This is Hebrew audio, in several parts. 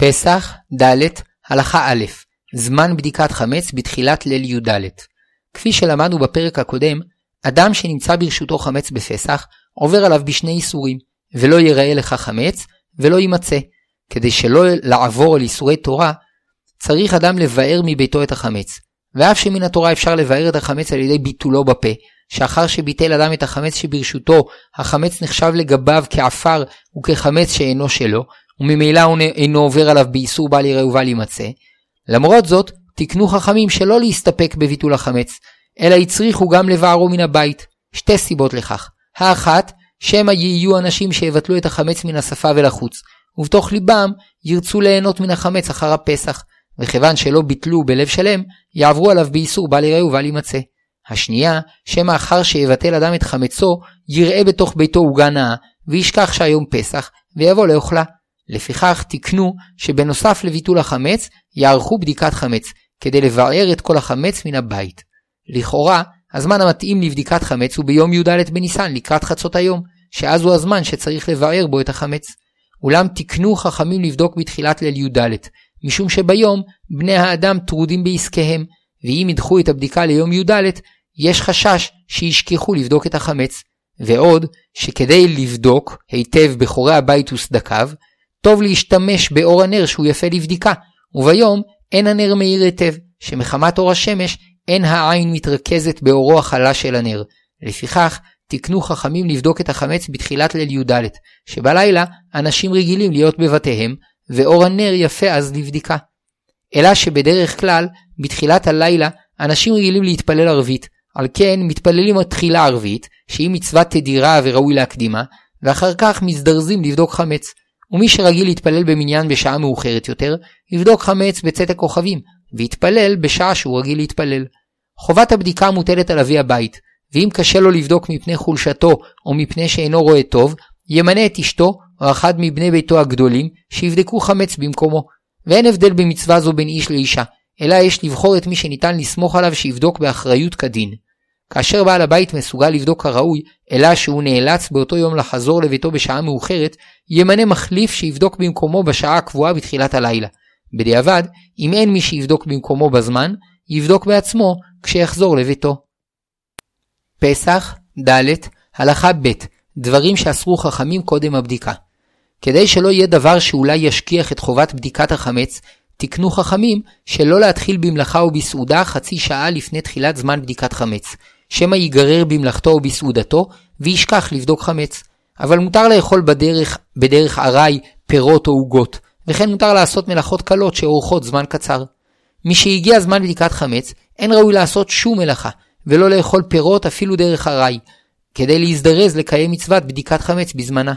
פסח, ד', הלכה א', זמן בדיקת חמץ בתחילת ליל י"ד. כפי שלמדנו בפרק הקודם, אדם שנמצא ברשותו חמץ בפסח, עובר עליו בשני איסורים, ולא ייראה לך חמץ, ולא יימצא. כדי שלא לעבור על איסורי תורה, צריך אדם לבאר מביתו את החמץ. ואף שמן התורה אפשר לבאר את החמץ על ידי ביטולו בפה, שאחר שביטל אדם את החמץ שברשותו, החמץ נחשב לגביו כעפר וכחמץ שאינו שלו, וממילא הוא אינו עובר עליו באיסור בל יראה ובל יימצא. למרות זאת, תקנו חכמים שלא להסתפק בביטול החמץ, אלא הצריכו גם לבערו מן הבית. שתי סיבות לכך. האחת, שמא יהיו אנשים שיבטלו את החמץ מן השפה ולחוץ, ובתוך ליבם ירצו ליהנות מן החמץ אחר הפסח, וכיוון שלא ביטלו בלב שלם, יעברו עליו באיסור בל יראה ובל יימצא. השנייה, שמא אחר שיבטל אדם את חמצו, יראה בתוך ביתו עוגה נאה, וישכח שהיום פסח, ויבוא לאוכלה. לפיכך תקנו שבנוסף לביטול החמץ, יערכו בדיקת חמץ, כדי לבער את כל החמץ מן הבית. לכאורה, הזמן המתאים לבדיקת חמץ הוא ביום י"ד בניסן, לקראת חצות היום, שאז הוא הזמן שצריך לבער בו את החמץ. אולם תקנו חכמים לבדוק בתחילת ליל י"ד, משום שביום בני האדם טרודים בעסקיהם, ואם ידחו את הבדיקה ליום י"ד, יש חשש שישכחו לבדוק את החמץ. ועוד, שכדי לבדוק היטב בחורי הבית וסדקיו, טוב להשתמש באור הנר שהוא יפה לבדיקה, וביום אין הנר מאיר היטב, שמחמת אור השמש אין העין מתרכזת באורו החלש של הנר. לפיכך, תקנו חכמים לבדוק את החמץ בתחילת ליל י"ד, שבלילה אנשים רגילים להיות בבתיהם, ואור הנר יפה אז לבדיקה. אלא שבדרך כלל, בתחילת הלילה, אנשים רגילים להתפלל ערבית, על כן מתפללים תחילה ערבית, שהיא מצווה תדירה וראוי להקדימה, ואחר כך מזדרזים לבדוק חמץ. ומי שרגיל להתפלל במניין בשעה מאוחרת יותר, יבדוק חמץ בצאת הכוכבים, ויתפלל בשעה שהוא רגיל להתפלל. חובת הבדיקה מוטלת על אבי הבית, ואם קשה לו לבדוק מפני חולשתו או מפני שאינו רואה טוב, ימנה את אשתו או אחד מבני ביתו הגדולים שיבדקו חמץ במקומו. ואין הבדל במצווה זו בין איש לאישה, אלא יש לבחור את מי שניתן לסמוך עליו שיבדוק באחריות כדין. כאשר בעל הבית מסוגל לבדוק כראוי, אלא שהוא נאלץ באותו יום לחזור לביתו בשעה מאוחרת, ימנה מחליף שיבדוק במקומו בשעה הקבועה בתחילת הלילה. בדיעבד, אם אין מי שיבדוק במקומו בזמן, יבדוק בעצמו כשיחזור לביתו. פסח, ד', הלכה ב', דברים שאסרו חכמים קודם הבדיקה. כדי שלא יהיה דבר שאולי ישכיח את חובת בדיקת החמץ, תקנו חכמים שלא להתחיל במלאכה או בסעודה חצי שעה לפני תחילת זמן בדיקת חמץ, שמא ייגרר במלאכתו או בסעודתו, וישכח לבדוק חמץ. אבל מותר לאכול בדרך, בדרך ארעי, פירות או עוגות, וכן מותר לעשות מלאכות קלות שאורכות זמן קצר. משהגיע זמן בדיקת חמץ, אין ראוי לעשות שום מלאכה, ולא לאכול פירות אפילו דרך ארעי, כדי להזדרז לקיים מצוות בדיקת חמץ בזמנה.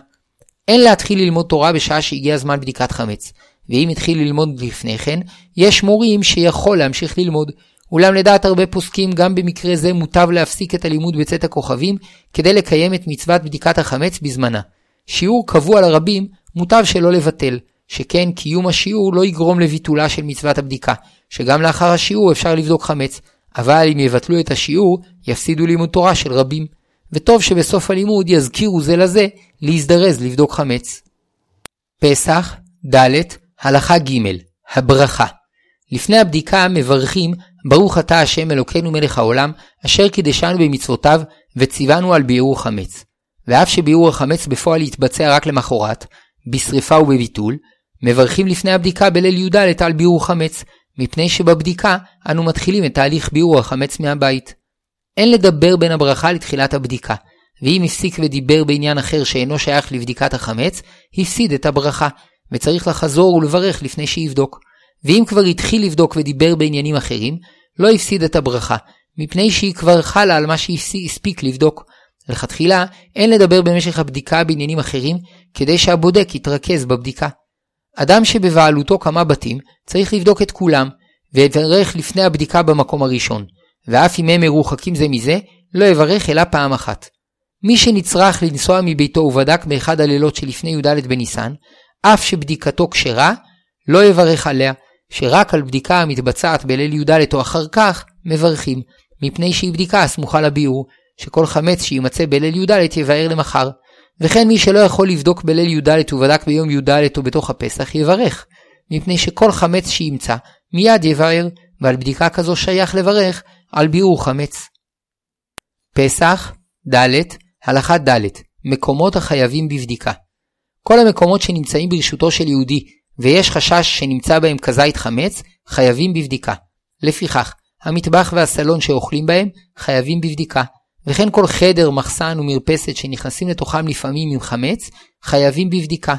אין להתחיל ללמוד תורה בשעה שהגיע זמן בדיקת חמץ, ואם התחיל ללמוד לפני כן, יש מורים שיכול להמשיך ללמוד. אולם לדעת הרבה פוסקים, גם במקרה זה מוטב להפסיק את הלימוד בצאת הכוכבים, כדי לקיים את מצוות בדיקת החמץ בזמנה. שיעור קבוע לרבים, מוטב שלא לבטל, שכן קיום השיעור לא יגרום לביטולה של מצוות הבדיקה, שגם לאחר השיעור אפשר לבדוק חמץ, אבל אם יבטלו את השיעור, יפסידו לימוד תורה של רבים. וטוב שבסוף הלימוד יזכירו זה לזה להזדרז לבדוק חמץ. פסח, ד', הלכה ג', הברכה. לפני הבדיקה מברכים ברוך אתה השם אלוקינו מלך העולם, אשר קידשנו במצוותיו, וציוונו על ביעור חמץ. ואף שביעור החמץ בפועל יתבצע רק למחרת, בשרפה ובביטול, מברכים לפני הבדיקה בליל י"ד על ביעור חמץ, מפני שבבדיקה אנו מתחילים את תהליך ביעור החמץ מהבית. אין לדבר בין הברכה לתחילת הבדיקה, ואם הפסיק ודיבר בעניין אחר שאינו שייך לבדיקת החמץ, הפסיד את הברכה, וצריך לחזור ולברך לפני שיבדוק. ואם כבר התחיל לבדוק ודיבר בעניינים אחרים, לא הפסיד את הברכה, מפני שהיא כבר חלה על מה שהספיק לבדוק. לכתחילה, אין לדבר במשך הבדיקה בעניינים אחרים, כדי שהבודק יתרכז בבדיקה. אדם שבבעלותו כמה בתים, צריך לבדוק את כולם, ויברך לפני הבדיקה במקום הראשון, ואף אם הם מרוחקים זה מזה, לא יברך אלא פעם אחת. מי שנצרך לנסוע מביתו ובדק באחד הלילות שלפני י"ד בניסן, אף שבדיקתו כשרה, לא יברך עליה, שרק על בדיקה המתבצעת בליל י"ד או אחר כך, מברכים, מפני שהיא בדיקה הסמוכה לביאור, שכל חמץ שיימצא בליל י"ד יבאר למחר. וכן מי שלא יכול לבדוק בליל י"ד ובדק ביום י"ד או בתוך הפסח, יברך, מפני שכל חמץ שימצא מיד יבער, ועל בדיקה כזו שייך לברך על ביעור חמץ. פסח, ד', הלכה ד', מקומות החייבים בבדיקה. כל המקומות שנמצאים ברשותו של יהודי ויש חשש שנמצא בהם כזית חמץ, חייבים בבדיקה. לפיכך, המטבח והסלון שאוכלים בהם חייבים בבדיקה, וכן כל חדר, מחסן ומרפסת שנכנסים לתוכם לפעמים עם חמץ, חייבים בבדיקה.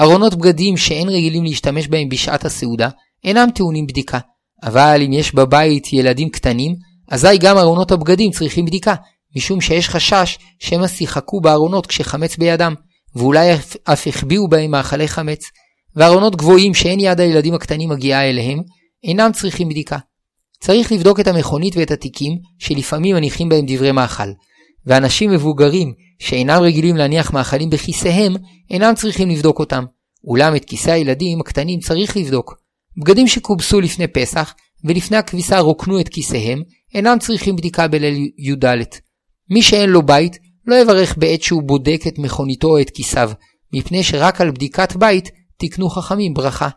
ארונות בגדים שאין רגילים להשתמש בהם בשעת הסעודה, אינם טעונים בדיקה. אבל אם יש בבית ילדים קטנים, אזי גם ארונות הבגדים צריכים בדיקה, משום שיש חשש שמא שיחקו בארונות כשחמץ בידם, ואולי אף החביאו בהם מאכלי חמץ. וארונות גבוהים שאין יד הילדים הקטנים מגיעה אליהם, אינם צריכים בדיקה. צריך לבדוק את המכונית ואת התיקים שלפעמים מניחים בהם דברי מאכל, ואנשים מבוגרים שאינם רגילים להניח מאכלים בכיסיהם, אינם צריכים לבדוק אותם. אולם את כיסי הילדים הקטנים צריך לבדוק. בגדים שקובסו לפני פסח ולפני הכביסה רוקנו את כיסיהם, אינם צריכים בדיקה בליל י"ד. מי שאין לו בית, לא יברך בעת שהוא בודק את מכוניתו או את כיסיו, מפני שרק על בדיקת בית תקנו חכמים ברכה.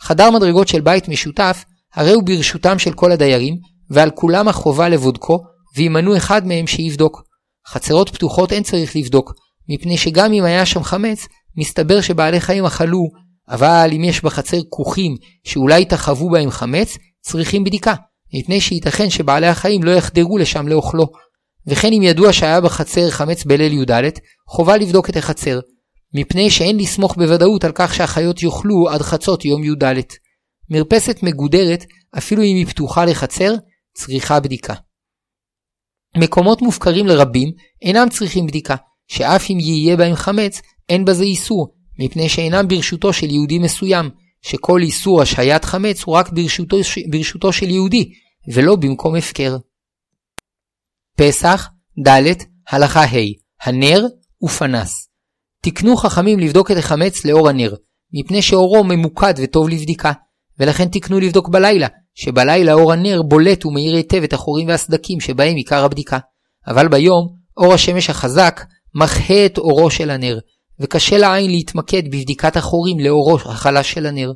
חדר מדרגות של בית משותף, הרי הוא ברשותם של כל הדיירים, ועל כולם החובה לבודקו, וימנו אחד מהם שיבדוק. חצרות פתוחות אין צריך לבדוק, מפני שגם אם היה שם חמץ, מסתבר שבעלי חיים אכלו, אבל אם יש בחצר כוכים שאולי תחוו בהם חמץ, צריכים בדיקה, מפני שייתכן שבעלי החיים לא יחדרו לשם לאוכלו. וכן אם ידוע שהיה בחצר חמץ בליל י"ד, חובה לבדוק את החצר, מפני שאין לסמוך בוודאות על כך שהחיות יאכלו עד חצות יום י"ד. מרפסת מגודרת, אפילו אם היא פתוחה לחצר, צריכה בדיקה. מקומות מופקרים לרבים אינם צריכים בדיקה, שאף אם יהיה בהם חמץ, אין בזה איסור, מפני שאינם ברשותו של יהודי מסוים, שכל איסור השהיית חמץ הוא רק ברשותו, ברשותו של יהודי, ולא במקום הפקר. פסח, ד', הלכה ה', הנר ופנס. תקנו חכמים לבדוק את החמץ לאור הנר, מפני שאורו ממוקד וטוב לבדיקה, ולכן תקנו לבדוק בלילה, שבלילה אור הנר בולט ומאיר היטב את החורים והסדקים שבהם עיקר הבדיקה. אבל ביום, אור השמש החזק מחה את אורו של הנר, וקשה לעין להתמקד בבדיקת החורים לאורו החלש של הנר.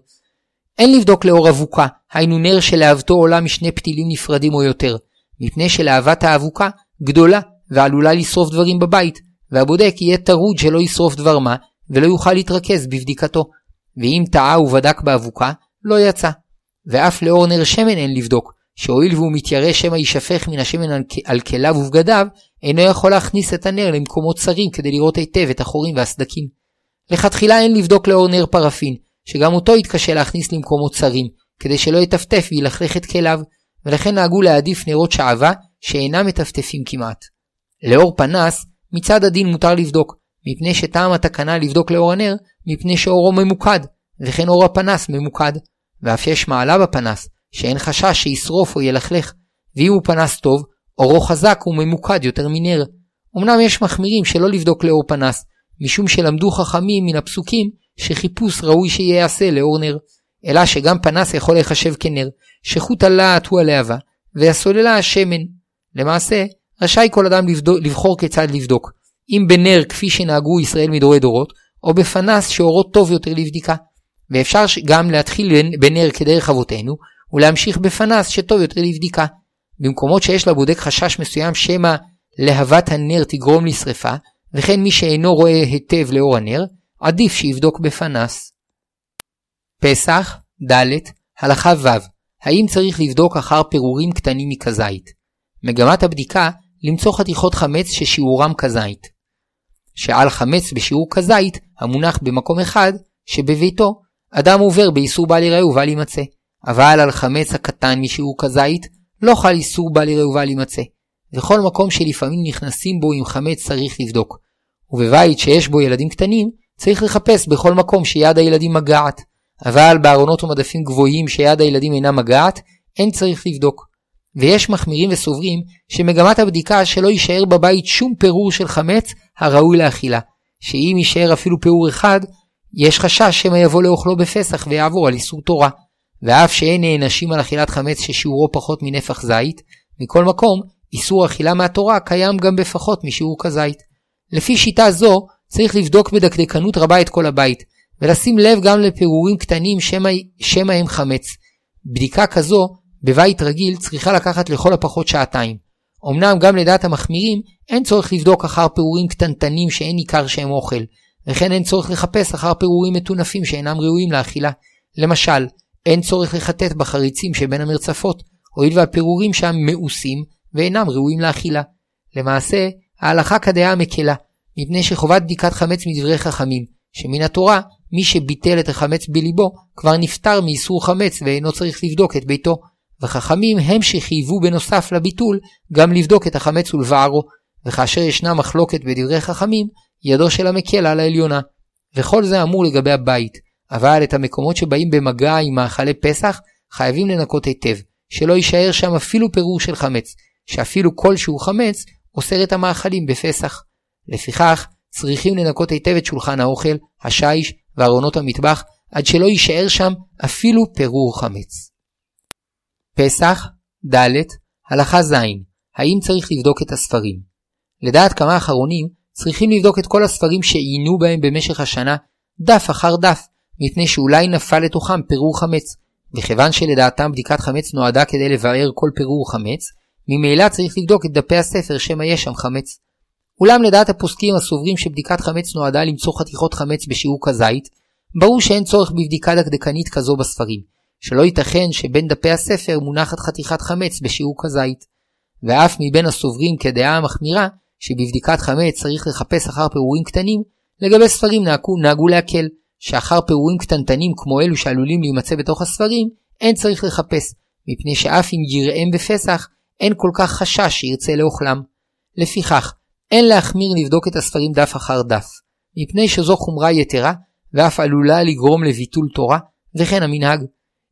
אין לבדוק לאור אבוקה, היינו נר שלהבתו עולה משני פתילים נפרדים או יותר, מפני שלהבת האבוקה גדולה ועלולה לשרוף דברים בבית, והבודק יהיה טרוד שלא ישרוף דבר מה, ולא יוכל להתרכז בבדיקתו. ואם טעה ובדק באבוקה, לא יצא. ואף לאור נר שמן אין לבדוק, שהואיל והוא מתיירא שמא יישפך מן השמן על כליו ובגדיו, אינו יכול להכניס את הנר למקומות צרים כדי לראות היטב את החורים והסדקים. לכתחילה אין לבדוק לאור נר פרפין, שגם אותו יתקשה להכניס למקומות צרים, כדי שלא יטפטף וילכלך את כליו, ולכן נהגו להעדיף נרות שעווה שאינם מטפטפים כמעט. לאור פנס, מצד הדין מותר לבדוק, מפני שטעם התקנה לבדוק לאור הנר, מפני שאורו ממוקד, וכן אור הפנס ממוקד. ואף יש מעלה בפנס, שאין חשש שישרוף או ילכלך, ואם הוא פנס טוב, אורו חזק וממוקד יותר מנר. אמנם יש מחמירים שלא לבדוק לאור פנס, משום שלמדו חכמים מן הפסוקים שחיפוש ראוי שייעשה לאור נר. אלא שגם פנס יכול להיחשב כנר, שחוט הלהט הוא הלהבה, והסוללה השמן. למעשה, רשאי כל אדם לבחור כיצד לבדוק, אם בנר כפי שנהגו ישראל מדורי דורות, או בפנס שאורו טוב יותר לבדיקה. ואפשר גם להתחיל בנר כדרך אבותינו, ולהמשיך בפנס שטוב יותר לבדיקה. במקומות שיש לבודק חשש מסוים שמא להבת הנר תגרום לשרפה, וכן מי שאינו רואה היטב לאור הנר, עדיף שיבדוק בפנס. פסח, ד', הלכה ו', האם צריך לבדוק אחר פירורים קטנים מכזית? מגמת הבדיקה למצוא חתיכות חמץ ששיעורם כזית. שעל חמץ בשיעור כזית, המונח במקום אחד, שבביתו, אדם עובר באיסור בל יראה ובל יימצא. אבל על חמץ הקטן משיעור כזית, לא חל איסור בל יראה ובל יימצא. וכל מקום שלפעמים נכנסים בו עם חמץ צריך לבדוק. ובבית שיש בו ילדים קטנים, צריך לחפש בכל מקום שיד הילדים מגעת. אבל בארונות ומדפים גבוהים שיד הילדים אינה מגעת, אין צריך לבדוק. ויש מחמירים וסוברים שמגמת הבדיקה שלא יישאר בבית שום פירור של חמץ הראוי לאכילה, שאם יישאר אפילו פירור אחד, יש חשש שמא יבוא לאוכלו בפסח ויעבור על איסור תורה. ואף שאין נענשים על אכילת חמץ ששיעורו פחות מנפח זית, מכל מקום, איסור אכילה מהתורה קיים גם בפחות משיעור כזית. לפי שיטה זו, צריך לבדוק בדקדקנות רבה את כל הבית, ולשים לב גם לפירורים קטנים שמא הם חמץ. בדיקה כזו, בבית רגיל, צריכה לקחת לכל הפחות שעתיים. אמנם גם לדעת המחמירים, אין צורך לבדוק אחר פירורים קטנטנים שאין ניכר שהם אוכל, וכן אין צורך לחפש אחר פירורים מטונפים שאינם ראויים לאכילה. למשל, אין צורך לחטט בחריצים שבין המרצפות, הואיל והפירורים שם מאוסים ואינם ראויים לאכילה. למעשה, ההלכה כדעה מקלה, מפני שחובת בדיקת חמץ מדברי חכמים, שמן התורה, מי שביטל את החמץ בליבו, כבר נפטר מאיסור חמץ ואינו צריך לבדוק את ביתו. וחכמים הם שחייבו בנוסף לביטול גם לבדוק את החמץ ולבערו, וכאשר ישנה מחלוקת בדברי חכמים, ידו של המקל על העליונה. וכל זה אמור לגבי הבית, אבל את המקומות שבאים במגע עם מאכלי פסח, חייבים לנקות היטב, שלא יישאר שם אפילו פירור של חמץ, שאפילו כלשהו חמץ אוסר את המאכלים בפסח. לפיכך, צריכים לנקות היטב את שולחן האוכל, השיש וארונות המטבח, עד שלא יישאר שם אפילו פירור חמץ. פסח, ד', הלכה ז', האם צריך לבדוק את הספרים? לדעת כמה אחרונים, צריכים לבדוק את כל הספרים שעיינו בהם במשך השנה, דף אחר דף, מפני שאולי נפל לתוכם פירור חמץ, וכיוון שלדעתם בדיקת חמץ נועדה כדי לבאר כל פירור חמץ, ממילא צריך לבדוק את דפי הספר שמא יש שם חמץ. אולם לדעת הפוסקים הסוברים שבדיקת חמץ נועדה למצוא חתיכות חמץ בשיעור כזית, ברור שאין צורך בבדיקה דקדקנית כזו בספרים, שלא ייתכן שבין דפי הספר מונחת חתיכת חמץ בשיעור כזית. ואף מבין הסוברים כדעה המחמירה, שבבדיקת חמץ צריך לחפש אחר פירורים קטנים, לגבי ספרים נהגו, נהגו להקל, שאחר פירורים קטנטנים כמו אלו שעלולים להימצא בתוך הספרים, אין צריך לחפש, מפני שאף אם יראם בפסח, אין כל כך חשש שירצה לאוכלם. לפיכך, אין להחמיר לבדוק את הספרים דף אחר דף, מפני שזו חומרה יתרה, ואף עלולה לגרום לביטול תורה, וכן המנהג.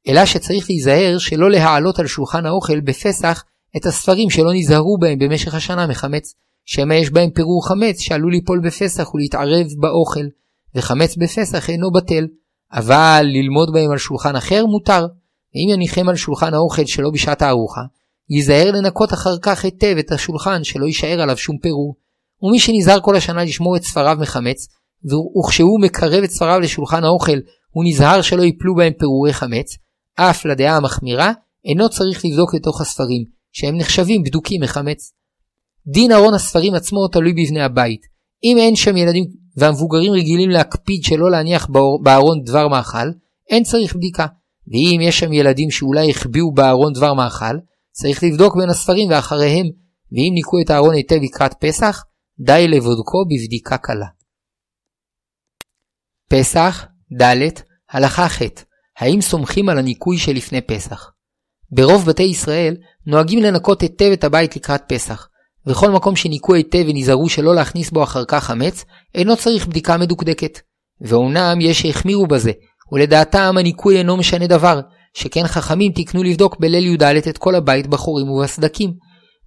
אלא שצריך להיזהר שלא להעלות על שולחן האוכל בפסח את הספרים שלא נזהרו בהם במשך השנה מחמץ, שמא יש בהם פירור חמץ שעלול ליפול בפסח ולהתערב באוכל, וחמץ בפסח אינו בטל, אבל ללמוד בהם על שולחן אחר מותר, ואם יניחם על שולחן האוכל שלא בשעת הארוחה, ייזהר לנקות אחר כך היטב את השולחן שלא יישאר עליו שום פירור. ומי שנזהר כל השנה לשמור את ספריו מחמץ, וכשהוא מקרב את ספריו לשולחן האוכל, הוא נזהר שלא ייפלו בהם פירורי חמץ, אף לדעה המחמירה, אינו צריך לבדוק לתוך הספרים, שהם נחשבים בדוקים מחמץ. דין ארון הספרים עצמו תלוי בבני הבית. אם אין שם ילדים והמבוגרים רגילים להקפיד שלא להניח בארון דבר מאכל, אין צריך בדיקה. ואם יש שם ילדים שאולי החביאו בארון דבר מאכל, צריך לבדוק בין הספרים ואחריהם, ואם ניקו את הארון היטב לקראת פסח, די לבודקו בבדיקה קלה. פסח, ד', הלכה ח' האם סומכים על הניקוי שלפני פסח? ברוב בתי ישראל נוהגים לנקות היטב את הבית לקראת פסח, וכל מקום שניקו היטב ונזהרו שלא להכניס בו אחר כך חמץ, אינו צריך בדיקה מדוקדקת. ואומנם יש שהחמירו בזה, ולדעתם הניקוי אינו משנה דבר, שכן חכמים תקנו לבדוק בליל י"ד את כל הבית בחורים ובסדקים.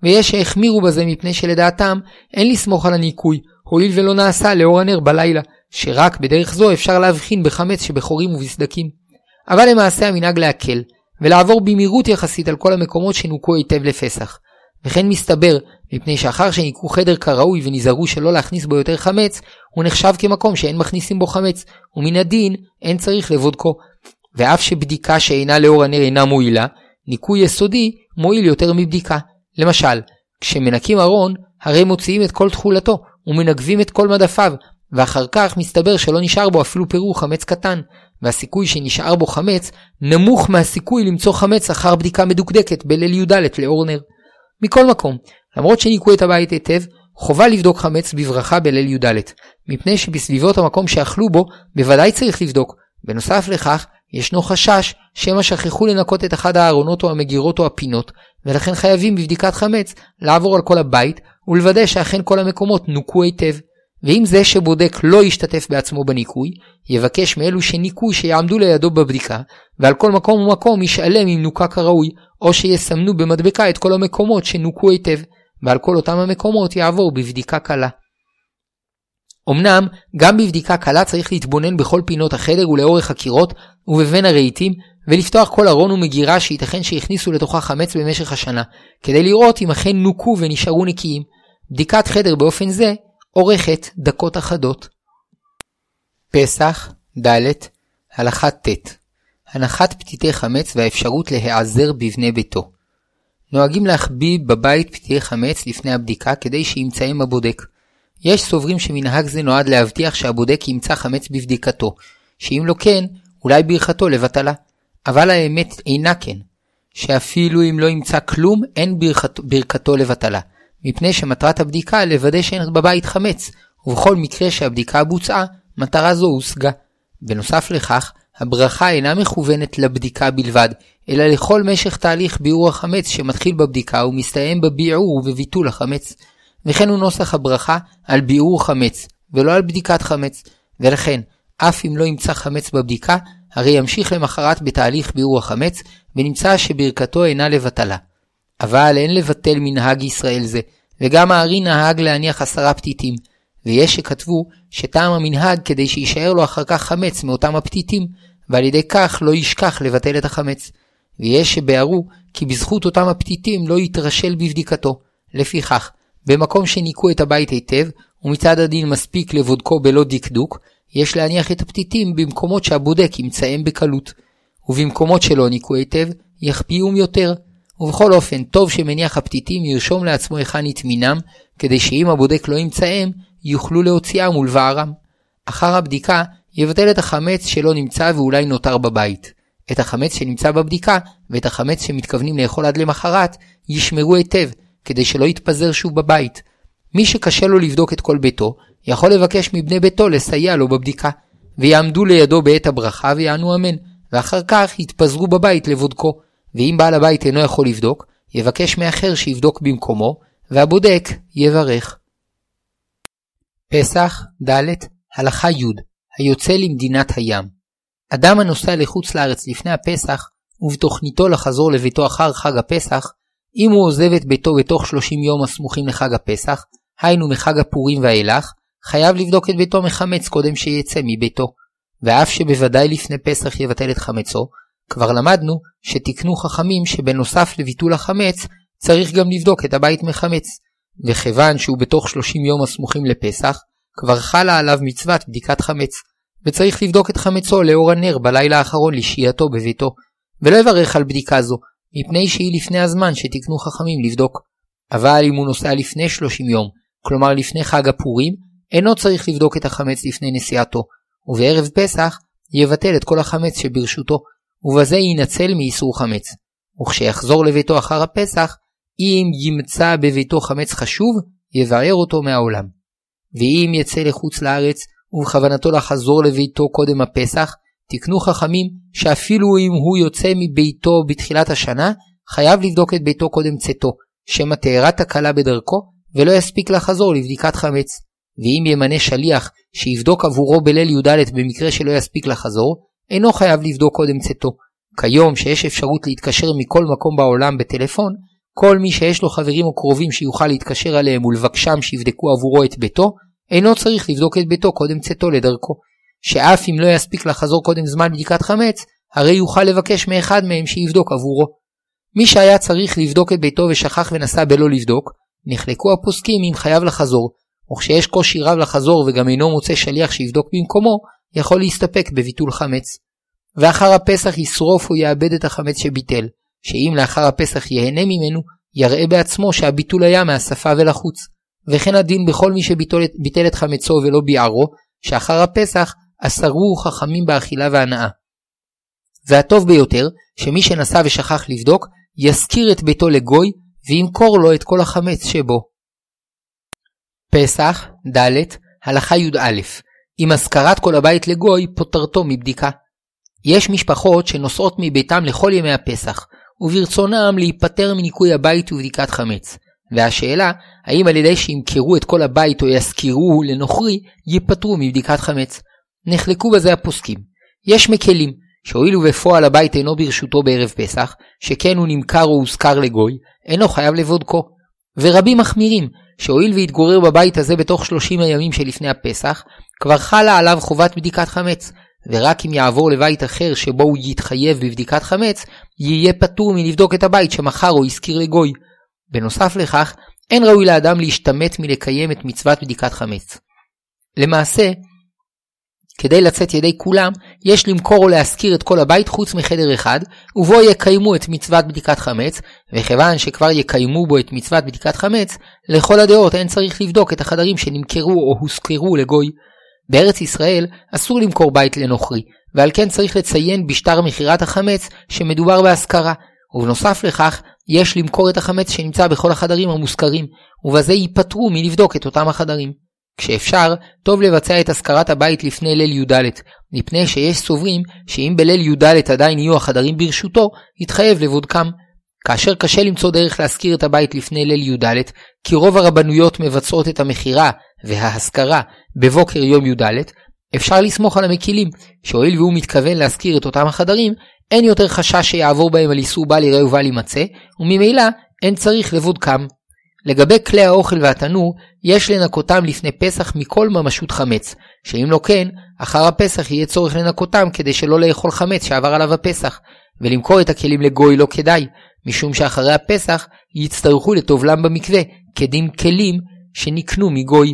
ויש שהחמירו בזה מפני שלדעתם אין לסמוך על הניקוי, הואיל ולא נעשה לאור הנר בלילה, שרק בדרך זו אפשר להבחין בחמץ שבחורים ובסדקים. אבל למעשה המנהג להקל, ולעבור במהירות יחסית על כל המקומות שנוקו היטב לפסח. וכן מסתבר, מפני שאחר שניקו חדר כראוי ונזהרו שלא להכניס בו יותר חמץ, הוא נחשב כמקום שאין מכניסים בו חמץ, ומן הדין אין צריך לבודקו. ואף שבדיקה שאינה לאור הנר אינה מועילה, ניקוי יסודי מועיל יותר מבדיקה. למשל, כשמנקים ארון, הרי מוציאים את כל תכולתו, ומנגבים את כל מדפיו, ואחר כך מסתבר שלא נשאר בו אפילו פירור חמץ קטן, והסיכוי שנשאר בו חמץ נמוך מהסיכוי למצוא חמץ אחר בדיקה מדוקדקת בליל י"ד לאור נר. מכל מקום, למרות שניקו את הבית היטב, חובה לבדוק חמץ בברכה בליל י"ד, מפני שבסביבות המקום שאכלו בו בוודאי צריך לבדוק. בנוסף לכך, ישנו חשש שמא שכחו לנקות את אחד הארונות או המגירות או הפינות, ולכן חייבים בבדיקת חמץ לעבור על כל הבית ולוודא שאכן כל המקומות נוקו היטב. ואם זה שבודק לא ישתתף בעצמו בניקוי, יבקש מאלו שניקוי שיעמדו לידו בבדיקה, ועל כל מקום ומקום ישאלם אם נוקה כראוי, או שיסמנו במדבקה את כל המקומות שנוקו היטב, ועל כל אותם המקומות יעבור בבדיקה קלה. אמנם, גם בבדיקה קלה צריך להתבונן בכל פינות החדר ולאורך הקירות ובבין הרהיטים, ולפתוח כל ארון ומגירה שייתכן שהכניסו לתוכה חמץ במשך השנה, כדי לראות אם אכן נוקו ונשארו נקיים. בדיקת חדר באופן זה אורכת דקות אחדות. פסח, ד. הלכה ט. הנחת פתיתי חמץ והאפשרות להיעזר בבני ביתו. נוהגים להחביא בבית פתיתי חמץ לפני הבדיקה כדי שימצאם הבודק. יש סוברים שמנהג זה נועד להבטיח שהבודק ימצא חמץ בבדיקתו, שאם לא כן, אולי ברכתו לבטלה. אבל האמת אינה כן, שאפילו אם לא ימצא כלום, אין ברכת, ברכתו לבטלה, מפני שמטרת הבדיקה לוודא שאין בבית חמץ, ובכל מקרה שהבדיקה בוצעה, מטרה זו הושגה. בנוסף לכך, הברכה אינה מכוונת לבדיקה בלבד, אלא לכל משך תהליך ביעור החמץ שמתחיל בבדיקה ומסתיים בביעור ובביטול החמץ. וכן הוא נוסח הברכה על ביעור חמץ, ולא על בדיקת חמץ. ולכן, אף אם לא ימצא חמץ בבדיקה, הרי ימשיך למחרת בתהליך ביעור החמץ, ונמצא שברכתו אינה לבטלה. אבל אין לבטל מנהג ישראל זה, וגם הארי נהג להניח עשרה פתיתים, ויש שכתבו שטעם המנהג כדי שיישאר לו אחר כך חמץ מאותם הפתיתים, ועל ידי כך לא ישכח לבטל את החמץ. ויש שביארו כי בזכות אותם הפתיתים לא יתרשל בבדיקתו. לפיכך, במקום שניקו את הבית היטב, ומצד הדין מספיק לבודקו בלא דקדוק, יש להניח את הפתיתים במקומות שהבודק ימצאם בקלות, ובמקומות שלא ניקו היטב, יחפיאום יותר. ובכל אופן, טוב שמניח הפתיתים ירשום לעצמו היכן יטמינם, כדי שאם הבודק לא ימצאם, יוכלו להוציאם ולבערם. אחר הבדיקה, יבטל את החמץ שלא נמצא ואולי נותר בבית. את החמץ שנמצא בבדיקה, ואת החמץ שמתכוונים לאכול עד למחרת, ישמרו היטב, כדי שלא יתפזר שוב בבית. מי שקשה לו לבדוק את כל ביתו, יכול לבקש מבני ביתו לסייע לו בבדיקה, ויעמדו לידו בעת הברכה ויענו אמן, ואחר כך יתפזרו בבית לבודקו, ואם בעל הבית אינו יכול לבדוק, יבקש מאחר שיבדוק במקומו, והבודק יברך. פסח, ד', הלכה י', היוצא למדינת הים. אדם הנוסע לחוץ לארץ לפני הפסח, ובתוכניתו לחזור לביתו אחר חג הפסח, אם הוא עוזב את ביתו בתוך 30 יום הסמוכים לחג הפסח, היינו מחג הפורים ואילך, חייב לבדוק את ביתו מחמץ קודם שיצא מביתו. ואף שבוודאי לפני פסח יבטל את חמצו, כבר למדנו שתיקנו חכמים שבנוסף לביטול החמץ, צריך גם לבדוק את הבית מחמץ. וכיוון שהוא בתוך 30 יום הסמוכים לפסח, כבר חלה עליו מצוות בדיקת חמץ, וצריך לבדוק את חמצו לאור הנר בלילה האחרון לשהייתו בביתו, ולא יברך על בדיקה זו, מפני שהיא לפני הזמן שתיקנו חכמים לבדוק. אבל אם הוא נוסע לפני 30 יום, כלומר לפני חג הפורים, אינו צריך לבדוק את החמץ לפני נסיעתו, ובערב פסח יבטל את כל החמץ שברשותו, ובזה יינצל מאיסור חמץ. וכשיחזור לביתו אחר הפסח, אם ימצא בביתו חמץ חשוב, יבער אותו מהעולם. ואם יצא לחוץ לארץ, ובכוונתו לחזור לביתו קודם הפסח, תקנו חכמים שאפילו אם הוא יוצא מביתו בתחילת השנה, חייב לבדוק את ביתו קודם צאתו, שמא תארה תקלה בדרכו, ולא יספיק לחזור לבדיקת חמץ. ואם ימנה שליח שיבדוק עבורו בליל י"ד במקרה שלא יספיק לחזור, אינו חייב לבדוק קודם צאתו. כיום שיש אפשרות להתקשר מכל מקום בעולם בטלפון, כל מי שיש לו חברים או קרובים שיוכל להתקשר עליהם ולבקשם שיבדקו עבורו את ביתו, אינו צריך לבדוק את ביתו קודם צאתו לדרכו. שאף אם לא יספיק לחזור קודם זמן בדיקת חמץ, הרי יוכל לבקש מאחד מהם שיבדוק עבורו. מי שהיה צריך לבדוק את ביתו ושכח ונסע בלא לבדוק, נחלקו הפוסקים אם חייב לחזור, וכשיש קושי רב לחזור וגם אינו מוצא שליח שיבדוק במקומו, יכול להסתפק בביטול חמץ. ואחר הפסח ישרוף או יאבד את החמץ שביטל, שאם לאחר הפסח ייהנה ממנו, יראה בעצמו שהביטול היה מהשפה ולחוץ. וכן הדין בכל מי שביטל את חמצו ולא ביערו, שאחר הפסח אסרו חכמים באכילה והנאה. והטוב ביותר, שמי שנסע ושכח לבדוק, ישכיר את ביתו לגוי, וימכור לו את כל החמץ שבו. פסח, ד', הלכה י"א, עם השכרת כל הבית לגוי, פוטרתו מבדיקה. יש משפחות שנוסעות מביתם לכל ימי הפסח, וברצונם להיפטר מניקוי הבית ובדיקת חמץ. והשאלה, האם על ידי שימכרו את כל הבית או ישכירו לנוכרי, ייפטרו מבדיקת חמץ. נחלקו בזה הפוסקים. יש מקלים, שהואיל ובפועל הבית אינו ברשותו בערב פסח, שכן הוא נמכר או הושכר לגוי, אינו חייב לבודקו. ורבים מחמירים, שהואיל והתגורר בבית הזה בתוך 30 הימים שלפני הפסח, כבר חלה עליו חובת בדיקת חמץ, ורק אם יעבור לבית אחר שבו הוא יתחייב בבדיקת חמץ, יהיה פטור מלבדוק את הבית שמכר או השכיר לגוי. בנוסף לכך, אין ראוי לאדם להשתמט מלקיים את מצוות בדיקת חמץ. למעשה, כדי לצאת ידי כולם, יש למכור או להשכיר את כל הבית חוץ מחדר אחד, ובו יקיימו את מצוות בדיקת חמץ, וכיוון שכבר יקיימו בו את מצוות בדיקת חמץ, לכל הדעות אין צריך לבדוק את החדרים שנמכרו או הושכרו לגוי. בארץ ישראל אסור למכור בית לנוכרי, ועל כן צריך לציין בשטר מכירת החמץ שמדובר בהשכרה, ובנוסף לכך, יש למכור את החמץ שנמצא בכל החדרים המושכרים, ובזה ייפטרו מלבדוק את אותם החדרים. כשאפשר, טוב לבצע את השכרת הבית לפני ליל י"ד, מפני שיש סוברים שאם בליל י"ד עדיין יהיו החדרים ברשותו, יתחייב לבודקם. כאשר קשה למצוא דרך להשכיר את הבית לפני ליל י"ד, כי רוב הרבנויות מבצעות את המכירה וההשכרה בבוקר יום י"ד, אפשר לסמוך על המקילים, שהואיל והוא מתכוון להשכיר את אותם החדרים, אין יותר חשש שיעבור בהם על איסור בל יראה ובל יימצא, וממילא אין צריך לבודקם. לגבי כלי האוכל והתנור, יש לנקותם לפני פסח מכל ממשות חמץ, שאם לא כן, אחר הפסח יהיה צורך לנקותם כדי שלא לאכול חמץ שעבר עליו הפסח, ולמכור את הכלים לגוי לא כדאי, משום שאחרי הפסח יצטרכו לטובלם במקווה, כדין כלים שנקנו מגוי.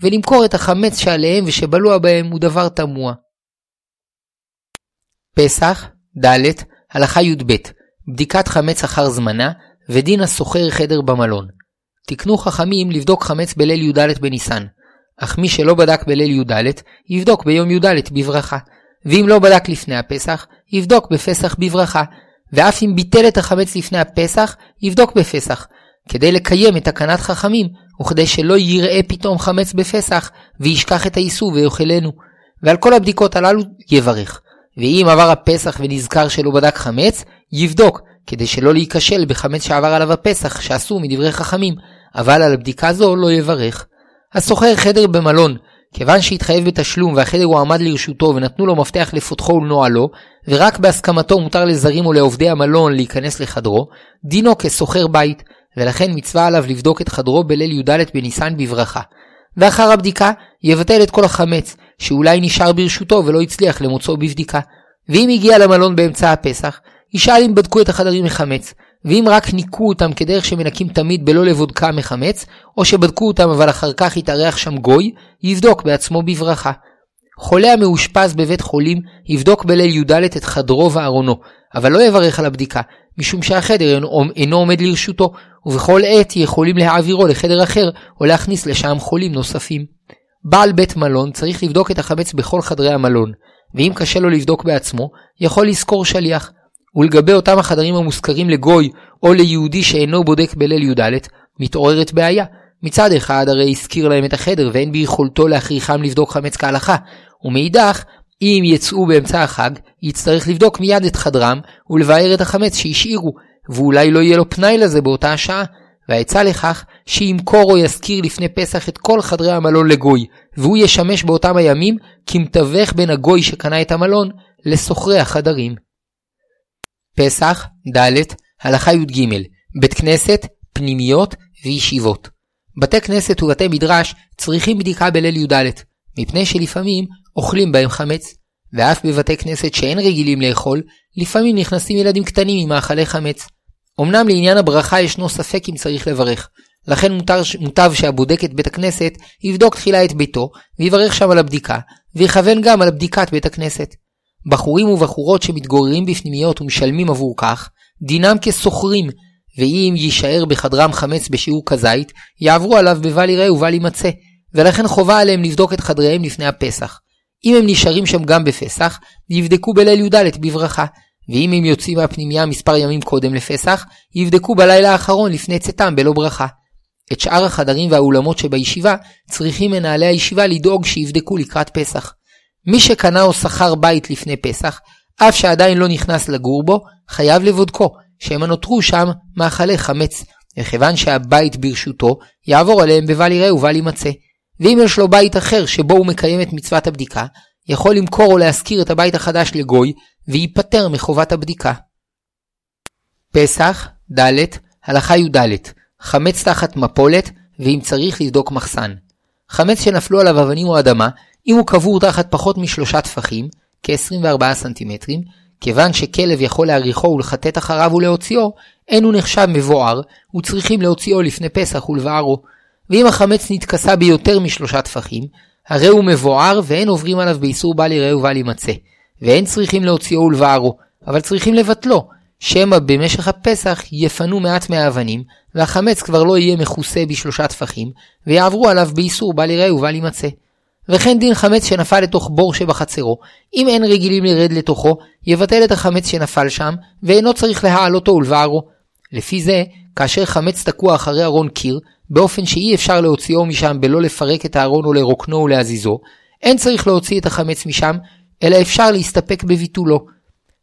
ולמכור את החמץ שעליהם ושבלוע בהם הוא דבר תמוה. פסח, ד', הלכה י"ב, בדיקת חמץ אחר זמנה, ודין השוכר חדר במלון. תקנו חכמים לבדוק חמץ בליל י"ד בניסן, אך מי שלא בדק בליל י"ד, יבדוק ביום י"ד בברכה, ואם לא בדק לפני הפסח, יבדוק בפסח בברכה, ואף אם ביטל את החמץ לפני הפסח, יבדוק בפסח, כדי לקיים את תקנת חכמים, וכדי שלא יראה פתאום חמץ בפסח, וישכח את האיסור ויאכלנו. ועל כל הבדיקות הללו יברך. ואם עבר הפסח ונזכר שלא בדק חמץ, יבדוק, כדי שלא להיכשל בחמץ שעבר עליו הפסח, שאסור מדברי חכמים, אבל על הבדיקה זו לא יברך. השוכר חדר במלון, כיוון שהתחייב בתשלום והחדר הועמד לרשותו ונתנו לו מפתח לפותחו ולנועלו, ורק בהסכמתו מותר לזרים או לעובדי המלון להיכנס לחדרו, דינו כשוכר בית, ולכן מצווה עליו לבדוק את חדרו בליל י"ד בניסן בברכה. ואחר הבדיקה, יבטל את כל החמץ, שאולי נשאר ברשותו ולא הצליח למוצאו בבדיקה. ואם הגיע למלון באמצע הפסח, ישאל אם בדקו את החדרים מחמץ, ואם רק ניקו אותם כדרך שמנקים תמיד בלא לבודקה מחמץ, או שבדקו אותם אבל אחר כך התארח שם גוי, יבדוק בעצמו בברכה. חולה המאושפז בבית חולים יבדוק בליל י"ד את חדרו וארונו, אבל לא יברך על הבדיקה, משום שהחדר אינו עומד לרשותו, ובכל עת יכולים להעבירו לחדר אחר, או להכניס לשם חולים נוספים. בעל בית מלון צריך לבדוק את החמץ בכל חדרי המלון, ואם קשה לו לבדוק בעצמו, יכול לשכור שליח. ולגבי אותם החדרים המושכרים לגוי או ליהודי שאינו בודק בליל י"ד, מתעוררת בעיה. מצד אחד הרי הזכיר להם את החדר ואין ביכולתו להכריחם לבדוק חמץ כהלכה, ומאידך, אם יצאו באמצע החג, יצטרך לבדוק מיד את חדרם ולבאר את החמץ שהשאירו, ואולי לא יהיה לו פנאי לזה באותה השעה. והעצה לכך שימכור או ישכיר לפני פסח את כל חדרי המלון לגוי, והוא ישמש באותם הימים כמתווך בין הגוי שקנה את המלון לשוכרי החדרים. פסח, ד', הלכה י"ג, בית כנסת, פנימיות וישיבות. בתי כנסת ובתי מדרש צריכים בדיקה בליל י"ד, מפני שלפעמים אוכלים בהם חמץ, ואף בבתי כנסת שאין רגילים לאכול, לפעמים נכנסים ילדים קטנים עם מאכלי חמץ. אמנם לעניין הברכה ישנו ספק אם צריך לברך, לכן מותר, מוטב שהבודק את בית הכנסת יבדוק תחילה את ביתו, ויברך שם על הבדיקה, ויכוון גם על בדיקת בית הכנסת. בחורים ובחורות שמתגוררים בפנימיות ומשלמים עבור כך, דינם כשוכרים, ואם יישאר בחדרם חמץ בשיעור כזית, יעברו עליו בבל יראה ובל יימצא, ולכן חובה עליהם לבדוק את חדריהם לפני הפסח. אם הם נשארים שם גם בפסח, יבדקו בליל י"ד בברכה, ואם הם יוצאים מהפנימייה מספר ימים קודם לפסח, יבדקו בלילה האחרון לפני צאתם בלא ברכה. את שאר החדרים והאולמות שבישיבה, צריכים מנהלי הישיבה לדאוג שיבדקו לקראת פסח. מי שקנה או שכר בית לפני פסח, אף שעדיין לא נכנס לגור בו, חייב לבודקו, שמא נותרו שם מאכלי חמץ, וכיוון שהבית ברשותו, יעבור עליהם בבל יראה ובל יימצא. ואם יש לו בית אחר שבו הוא מקיים את מצוות הבדיקה, יכול למכור או להשכיר את הבית החדש לגוי, וייפטר מחובת הבדיקה. פסח, ד', הלכה י"ד, חמץ תחת מפולת, ואם צריך לבדוק מחסן. חמץ שנפלו עליו אבנים או אדמה, אם הוא קבור תחת פחות משלושה טפחים, כ-24 סנטימטרים, כיוון שכלב יכול להריחו ולחטט אחריו ולהוציאו, אין הוא נחשב מבואר, וצריכים להוציאו לפני פסח ולבערו. ואם החמץ נתכסה ביותר משלושה טפחים, הרי הוא מבואר ואין עוברים עליו באיסור בל יראה ובל יימצא. ואין צריכים להוציאו ולבערו, אבל צריכים לבטלו, שמא במשך הפסח יפנו מעט מהאבנים, והחמץ כבר לא יהיה מכוסה בשלושה טפחים, ויעברו עליו באיסור בל יראה ובל יימצא. וכן דין חמץ שנפל לתוך בור שבחצרו, אם אין רגילים לרד לתוכו, יבטל את החמץ שנפל שם, ואינו צריך להעלותו ולבערו. לפי זה, כאשר חמץ תקוע אחרי ארון קיר, באופן שאי אפשר להוציאו משם בלא לפרק את הארון או לרוקנו ולהזיזו, אין צריך להוציא את החמץ משם, אלא אפשר להסתפק בביטולו.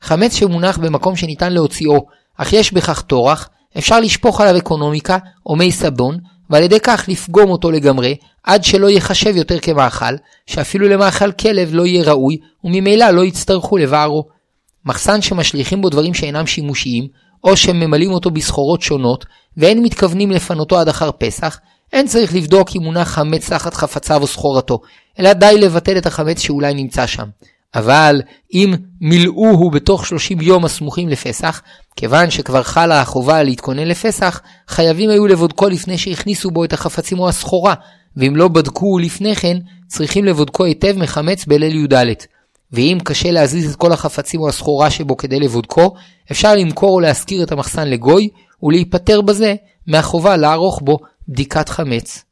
חמץ שמונח במקום שניתן להוציאו, אך יש בכך טורח, אפשר לשפוך עליו אקונומיקה או מי סבון, ועל ידי כך לפגום אותו לגמרי, עד שלא ייחשב יותר כמאכל, שאפילו למאכל כלב לא יהיה ראוי, וממילא לא יצטרכו לבערו. מחסן שמשליכים בו דברים שאינם שימושיים, או שממלאים אותו בסחורות שונות, ואין מתכוונים לפנותו עד אחר פסח, אין צריך לבדוק אם מונח חמץ תחת חפציו או סחורתו, אלא די לבטל את החמץ שאולי נמצא שם. אבל אם מילאוהו בתוך 30 יום הסמוכים לפסח, כיוון שכבר חלה החובה להתכונן לפסח, חייבים היו לבודקו לפני שהכניסו בו את החפצים או הסחורה, ואם לא בדקו לפני כן, צריכים לבודקו היטב מחמץ בליל י"ד. ואם קשה להזיז את כל החפצים או הסחורה שבו כדי לבודקו, אפשר למכור או להשכיר את המחסן לגוי, ולהיפטר בזה מהחובה לערוך בו בדיקת חמץ.